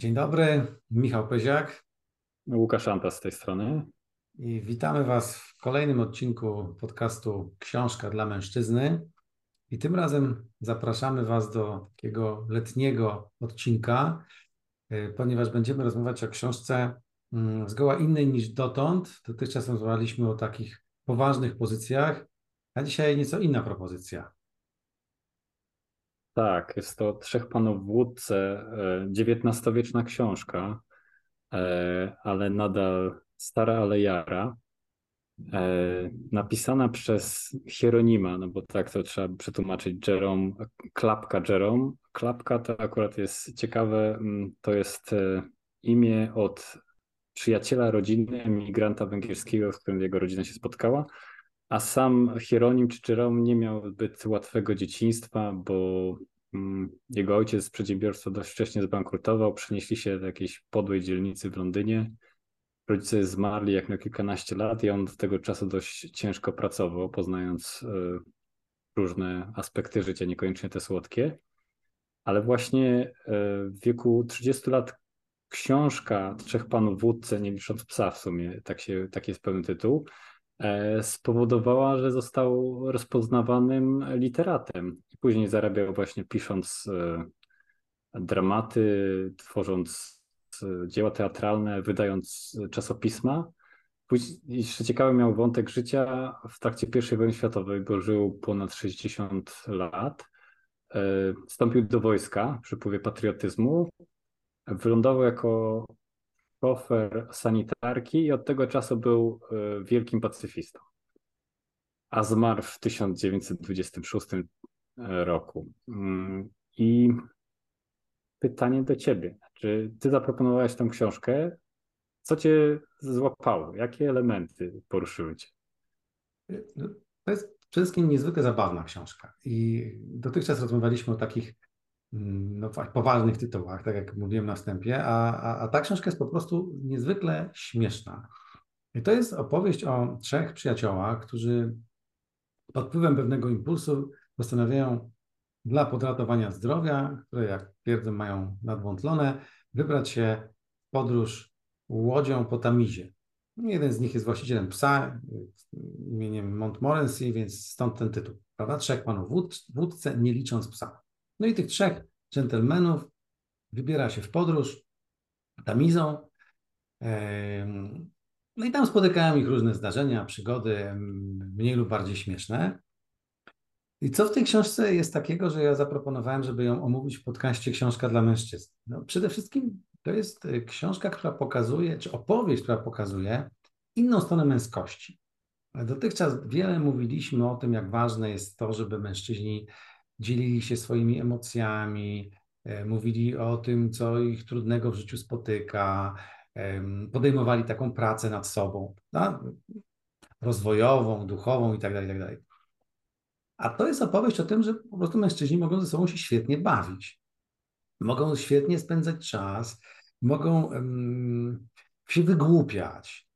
Dzień dobry, Michał Pyziak. Łukasz Anta z tej strony. I witamy Was w kolejnym odcinku podcastu Książka dla mężczyzny. I tym razem zapraszamy Was do takiego letniego odcinka, y, ponieważ będziemy rozmawiać o książce mm, zgoła innej niż dotąd. Dotychczas rozmawialiśmy o takich poważnych pozycjach, a dzisiaj nieco inna propozycja. Tak, jest to Trzech Panów w Łódce, XIX-wieczna książka, e, ale nadal stara, ale jara. E, napisana przez Hieronima, no bo tak to trzeba przetłumaczyć, Jerome, Klapka Jerome. Klapka to akurat jest ciekawe, mm, to jest e, imię od przyjaciela rodziny, emigranta węgierskiego, z którym jego rodzina się spotkała. A sam Hieronim czy Jerome nie miał zbyt łatwego dzieciństwa, bo jego ojciec z przedsiębiorstwa dość wcześnie zbankrutował, przenieśli się do jakiejś podłej dzielnicy w Londynie. Rodzice zmarli jak na kilkanaście lat i on do tego czasu dość ciężko pracował, poznając e, różne aspekty życia, niekoniecznie te słodkie. Ale właśnie e, w wieku 30 lat książka Trzech Panów Wódce, nie licząc psa w sumie, tak, się, tak jest pełny tytuł, E, spowodowała, że został rozpoznawanym literatem. Później zarabiał właśnie pisząc e, dramaty, tworząc e, dzieła teatralne, wydając czasopisma. Później, jeszcze ciekawy miał wątek życia w trakcie I wojny światowej, bo żył ponad 60 lat. Wstąpił do wojska przy wpływie patriotyzmu. Wylądował jako szofer sanitarki i od tego czasu był e, wielkim pacyfistą. A zmarł w 1926 e, roku. Mm, I pytanie do ciebie. Czy ty zaproponowałeś tę książkę? Co cię złapało? Jakie elementy poruszyły cię? No, to jest przede wszystkim niezwykle zabawna książka. I dotychczas rozmawialiśmy o takich no, poważnych tytułach, tak jak mówiłem na wstępie, a, a, a ta książka jest po prostu niezwykle śmieszna. I to jest opowieść o trzech przyjaciołach, którzy pod wpływem pewnego impulsu postanawiają dla podratowania zdrowia, które jak twierdzą mają nadwątlone, wybrać się w podróż łodzią po Tamizie. Jeden z nich jest właścicielem psa imieniem Montmorency, więc stąd ten tytuł. Prawda? Trzech panów wódce, nie licząc psa. No i tych trzech dżentelmenów wybiera się w podróż tamizą. No i tam spotykają ich różne zdarzenia, przygody, mniej lub bardziej śmieszne. I co w tej książce jest takiego, że ja zaproponowałem, żeby ją omówić w podcaście Książka dla mężczyzn? No, przede wszystkim to jest e, książka, która pokazuje, czy opowieść, która pokazuje inną stronę męskości. Dotychczas wiele mówiliśmy o tym, jak ważne jest to, żeby mężczyźni dzielili się swoimi emocjami, e, mówili o tym, co ich trudnego w życiu spotyka, podejmowali taką pracę nad sobą, no, rozwojową, duchową itd., tak itd. A to jest opowieść o tym, że po prostu mężczyźni mogą ze sobą się świetnie bawić. Mogą świetnie spędzać czas, mogą um, się wygłupiać.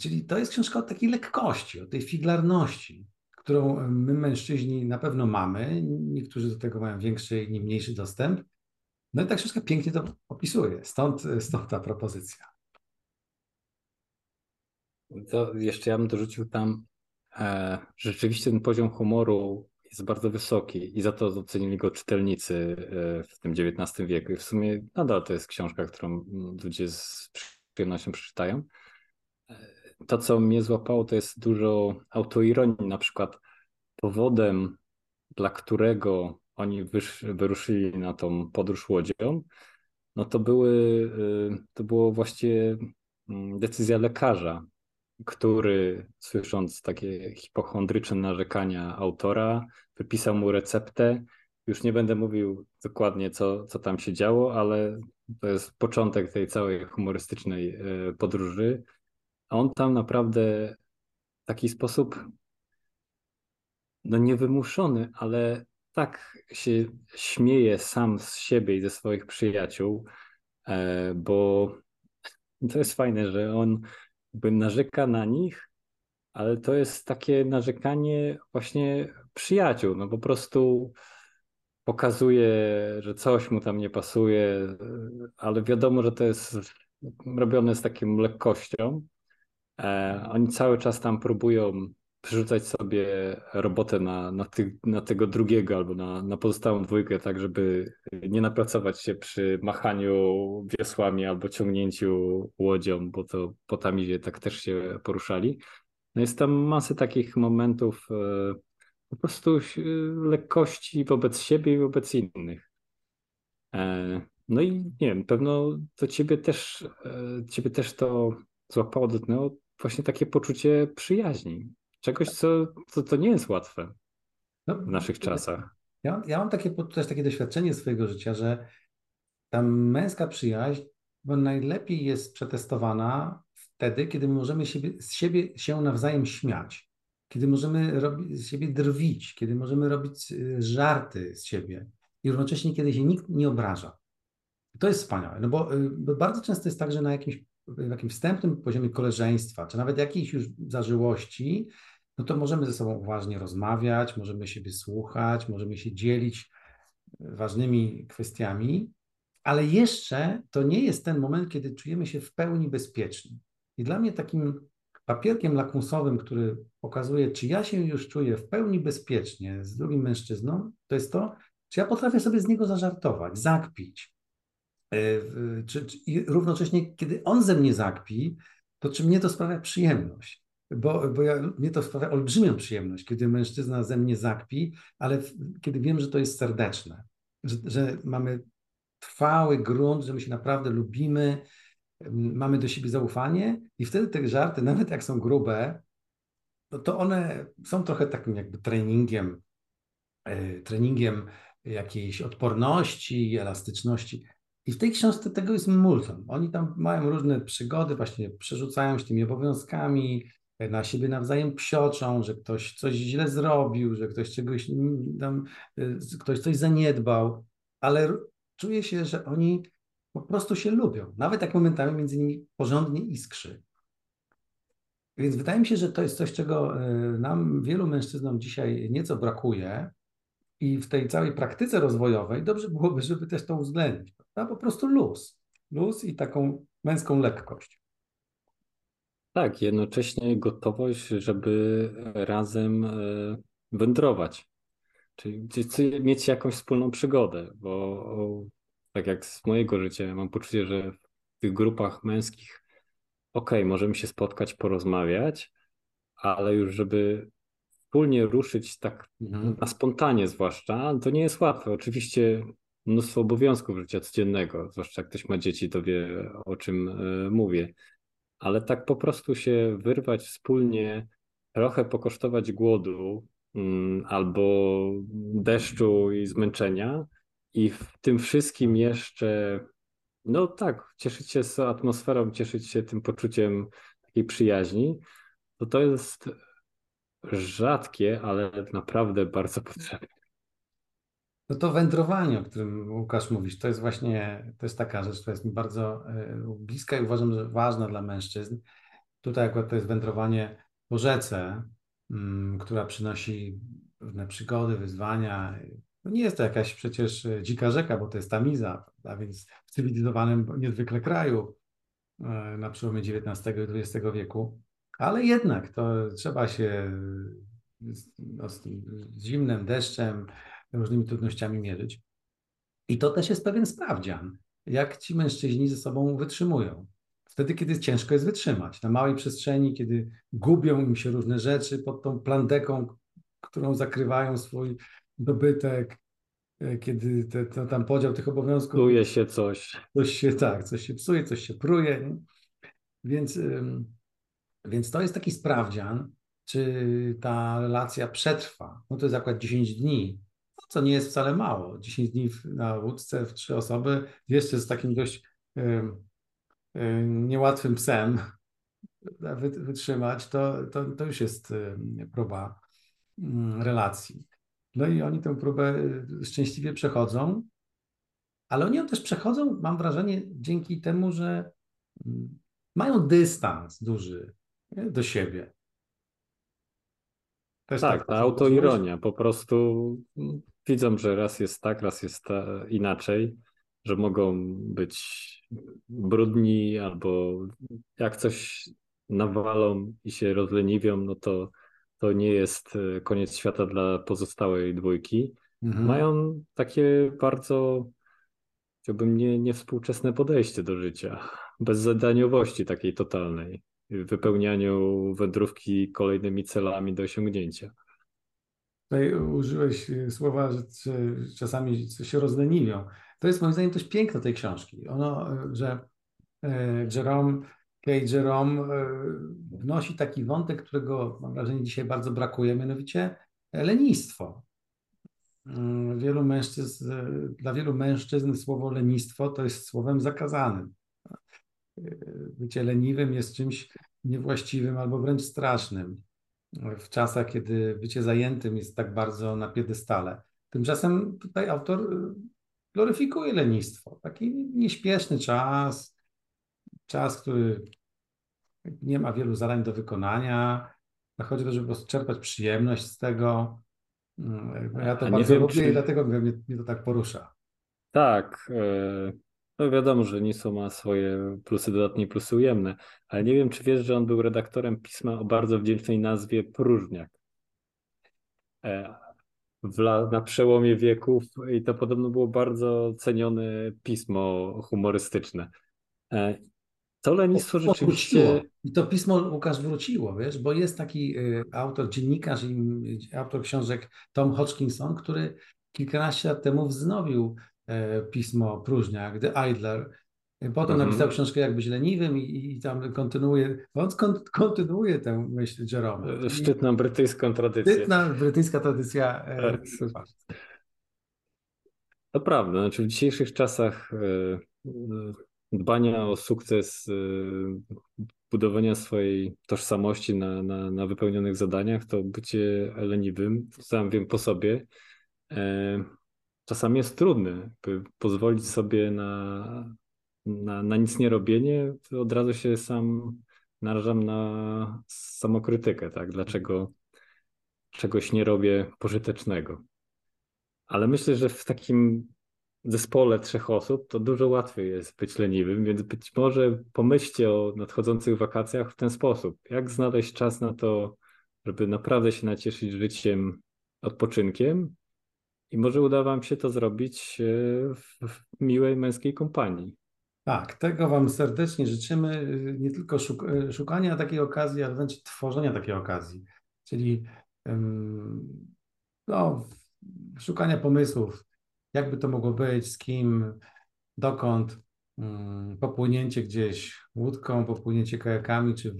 Czyli to jest książka o takiej lekkości, o tej figlarności którą my mężczyźni na pewno mamy. Niektórzy do tego mają większy, inni mniejszy dostęp. No i ta książka pięknie to opisuje. Stąd, stąd ta propozycja. To jeszcze ja bym dorzucił tam, rzeczywiście ten poziom humoru jest bardzo wysoki i za to docenili go czytelnicy e, w tym XIX wieku. I w sumie nadal to jest książka, którą ludzie z przyjemnością przeczytają to, co mnie złapało, to jest dużo autoironii. Na przykład powodem, dla którego oni wyruszyli na tą podróż łodzią, no to, były, to było właściwie mm, decyzja lekarza, który słysząc takie hipochondryczne narzekania autora, wypisał mu receptę. Już nie będę mówił dokładnie, co, co tam się działo, ale to jest początek tej całej humorystycznej y, podróży a on tam naprawdę w taki sposób, no niewymuszony, ale tak się śmieje sam z siebie i ze swoich przyjaciół, e, bo to jest fajne, że on jakby narzeka na nich, ale to jest takie narzekanie właśnie przyjaciół. No po prostu pokazuje, że coś mu tam nie pasuje, ale wiadomo, że to jest robione z taką lekkością. E, oni cały czas tam próbują przerzucać sobie robotę na, na, ty, na tego drugiego albo na, na pozostałą dwójkę, tak żeby nie napracować się przy machaniu wiosłami albo ciągnięciu łodzią, bo to po Tamizie tak też się poruszali. No jest tam masę takich momentów e, po prostu lekkości wobec siebie i wobec innych. E, no i nie wiem, pewno to ciebie też, e, ciebie też to złapało, dotknęło właśnie takie poczucie przyjaźni. Czegoś, co, co to nie jest łatwe no, w naszych czasach. Ja, ja mam takie, też takie doświadczenie swojego życia, że ta męska przyjaźń bo najlepiej jest przetestowana wtedy, kiedy możemy siebie, z siebie się nawzajem śmiać, kiedy możemy robić, z siebie drwić, kiedy możemy robić y, żarty z siebie i równocześnie, kiedy się nikt nie obraża. To jest wspaniałe, no bo, y, bo bardzo często jest tak, że na jakimś, jakimś wstępnym poziomie koleżeństwa, czy nawet jakiejś już zażyłości, no to możemy ze sobą uważnie rozmawiać, możemy siebie słuchać, możemy się dzielić ważnymi kwestiami, ale jeszcze to nie jest ten moment, kiedy czujemy się w pełni bezpieczni. I dla mnie takim papierkiem lakmusowym, który pokazuje, czy ja się już czuję w pełni bezpiecznie z drugim mężczyzną, to jest to, czy ja potrafię sobie z niego zażartować, zakpić. E, czy, czy, I równocześnie, kiedy on ze mnie zakpi, to czy mnie to sprawia przyjemność? Bo, bo ja, mnie to sprawia olbrzymią przyjemność, kiedy mężczyzna ze mnie zakpi, ale w, kiedy wiem, że to jest serdeczne, że, że mamy trwały grunt, że my się naprawdę lubimy, mamy do siebie zaufanie i wtedy te żarty, nawet jak są grube, no to one są trochę takim jakby treningiem, e, treningiem jakiejś odporności, elastyczności. I w tej książce tego jest multum. Oni tam mają różne przygody, właśnie przerzucają się tymi obowiązkami, na siebie nawzajem psioczą, że ktoś coś źle zrobił, że ktoś czegoś tam, e, ktoś coś zaniedbał, ale czuje się, że oni po prostu się lubią. Nawet jak momentami między nimi porządnie iskrzy. Więc wydaje mi się, że to jest coś, czego e, nam, wielu mężczyznom dzisiaj nieco brakuje i w tej całej praktyce rozwojowej dobrze byłoby, żeby też to uwzględnić. Prawda? Po prostu luz. Luz i taką męską lekkość. Tak, jednocześnie gotowość, żeby razem e, wędrować. Czyli mieć jakąś wspólną przygodę, bo tak jak z mojego życia, mam poczucie, że w tych grupach męskich, okej, okay, możemy się spotkać, porozmawiać, ale już żeby wspólnie ruszyć tak mhm. na spontanie zwłaszcza, to nie jest łatwe. Oczywiście mnóstwo obowiązków życia codziennego, zwłaszcza jak ktoś ma dzieci, to wie o czym y, mówię. Ale tak po prostu się wyrwać wspólnie, trochę pokosztować głodu, Mm, albo deszczu i zmęczenia. I w tym wszystkim jeszcze, no tak, cieszyć się z atmosferą, cieszyć się tym poczuciem takiej przyjaźni, to to jest rzadkie, ale naprawdę bardzo potrzebne. No to wędrowanie, o którym Łukasz mówisz, to jest właśnie, to jest taka rzecz, która jest mi bardzo e, bliska i uważam, że ważna dla mężczyzn. Tutaj akurat to jest wędrowanie po rzece, Mm, która przynosi różne przygody, wyzwania. No nie jest to jakaś przecież e, dzika rzeka, bo to jest Tamiza, a więc w cywilizowanym niezwykle kraju e, na przełomie XIX i XX wieku, ale jednak to trzeba się no, z, z zimnem, deszczem, różnymi trudnościami mierzyć. I to też jest pewien sprawdzian, jak ci mężczyźni ze sobą wytrzymują wtedy, kiedy ciężko jest wytrzymać. Na małej przestrzeni, kiedy gubią im się różne rzeczy pod tą plandeką, którą zakrywają swój dobytek, e, kiedy te, tam podział tych obowiązków. Psuje się coś. Coś się, tak, coś się psuje, coś się pruje. Nie? Więc, więc to jest taki sprawdzian, czy ta relacja przetrwa. No to jest akurat 10 dni, co nie jest wcale mało. 10 dni na łódce w trzy osoby, jeszcze z takim dość Y, niełatwym psem wytrzymać, to, to, to już jest y, próba mm, relacji. No i oni tę próbę y, szczęśliwie przechodzą, ale oni ją też przechodzą, mam wrażenie, dzięki temu, że mm, mają dystans duży do siebie. Też tak, tak ta autoironia po prostu widzą, że raz jest tak, raz jest inaczej, że mogą być brudni albo jak coś nawalą i się rozleniwią, no to to nie jest e, koniec świata dla pozostałej dwójki. Mhm. Mają takie bardzo, chciałbym, nie, niewspółczesne podejście do życia, bez zadaniowości takiej totalnej, wypełnianiu wędrówki kolejnymi celami do osiągnięcia. Tutaj użyłeś e, słowa, że czasami się rozleniwią. To jest moim zdaniem też piękno tej książki. Ono, e, że Jerome Kay Jerome wnosi taki wątek, którego mam wrażenie dzisiaj bardzo brakuje, mianowicie lenistwo. Mm, wielu mężczyzn, dla wielu mężczyzn słowo lenistwo to jest słowem zakazanym. Bycie leniwym jest czymś niewłaściwym albo wręcz strasznym w czasach, kiedy bycie zajętym jest tak bardzo na piedestale. Tymczasem tutaj autor gloryfikuje lenistwo. Taki nieśpieszny czas, czas, który nie ma wielu zadań do wykonania. Chodzi o to, żeby po prostu czerpać przyjemność z tego. Mm, ja to A bardzo wiem, lubię czy... i dlatego mnie, mnie to tak porusza. Tak. E, no wiadomo, że Niso ma swoje plusy dodatnie i plusy ujemne, ale nie wiem, czy wiesz, że on był redaktorem pisma o bardzo wdzięcznej nazwie Próżniak. E, na przełomie wieków i to podobno było bardzo cenione pismo humorystyczne. E, to lenistwo rzeczywiście... I to pismo Łukasz wróciło, wiesz, bo jest taki y, autor, dziennikarz i autor książek Tom Hodgkinson, który kilkanaście lat temu wznowił pismo Próżniak, The Idler. Potem mhm. napisał książkę Jakbyś leniwym i, i tam kontynuuje, on kontynuuje tę myśl Jerome. E, szczytną brytyjską tradycję. Szczytna brytyjska tradycja. E, tak. To prawda, znaczy w dzisiejszych czasach dbania o sukces, budowania swojej tożsamości na, na, na wypełnionych zadaniach, to bycie leniwym, sam wiem po sobie, e, czasami jest trudne. By pozwolić sobie na, na, na nic nie robienie, to od razu się sam narażam na samokrytykę, tak? Dlaczego czegoś nie robię pożytecznego. Ale myślę, że w takim zespole trzech osób, to dużo łatwiej jest być leniwym, więc być może pomyślcie o nadchodzących wakacjach w ten sposób. Jak znaleźć czas na to, żeby naprawdę się nacieszyć życiem, odpoczynkiem i może uda Wam się to zrobić e, w miłej męskiej kompanii. Tak, tego Wam serdecznie życzymy. Nie tylko e, szukania takiej okazji, ale wręcz tworzenia takiej okazji. Czyli no, szukania pomysłów, jakby to mogło być, z kim, dokąd, mm, popłynięcie gdzieś łódką, popłynięcie kajakami, czy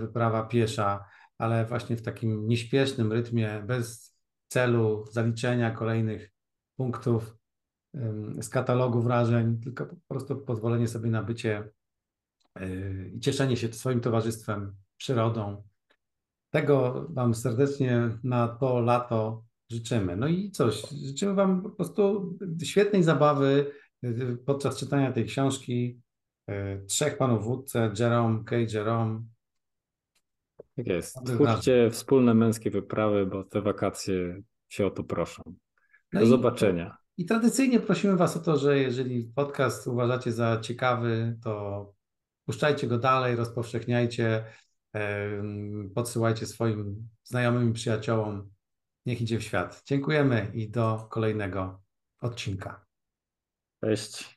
wyprawa piesza, ale właśnie w takim nieśpiesznym rytmie, bez celu zaliczenia kolejnych punktów z katalogu wrażeń, tylko po prostu pozwolenie sobie na bycie yy, i cieszenie się swoim towarzystwem, przyrodą. Tego Wam serdecznie na to lato życzymy. No i coś, życzymy Wam po prostu świetnej zabawy y, podczas czytania tej książki. Y, trzech panów wódce, Jerome, Kay Jerome. Tak jest. Twórzcie wspólne męskie wyprawy, bo te wakacje się o to proszą. Do no zobaczenia. I, I tradycyjnie prosimy Was o to, że jeżeli podcast uważacie za ciekawy, to puszczajcie go dalej, rozpowszechniajcie, podsyłajcie swoim znajomym i przyjaciołom Niech idzie w świat. Dziękujemy i do kolejnego odcinka. Cześć.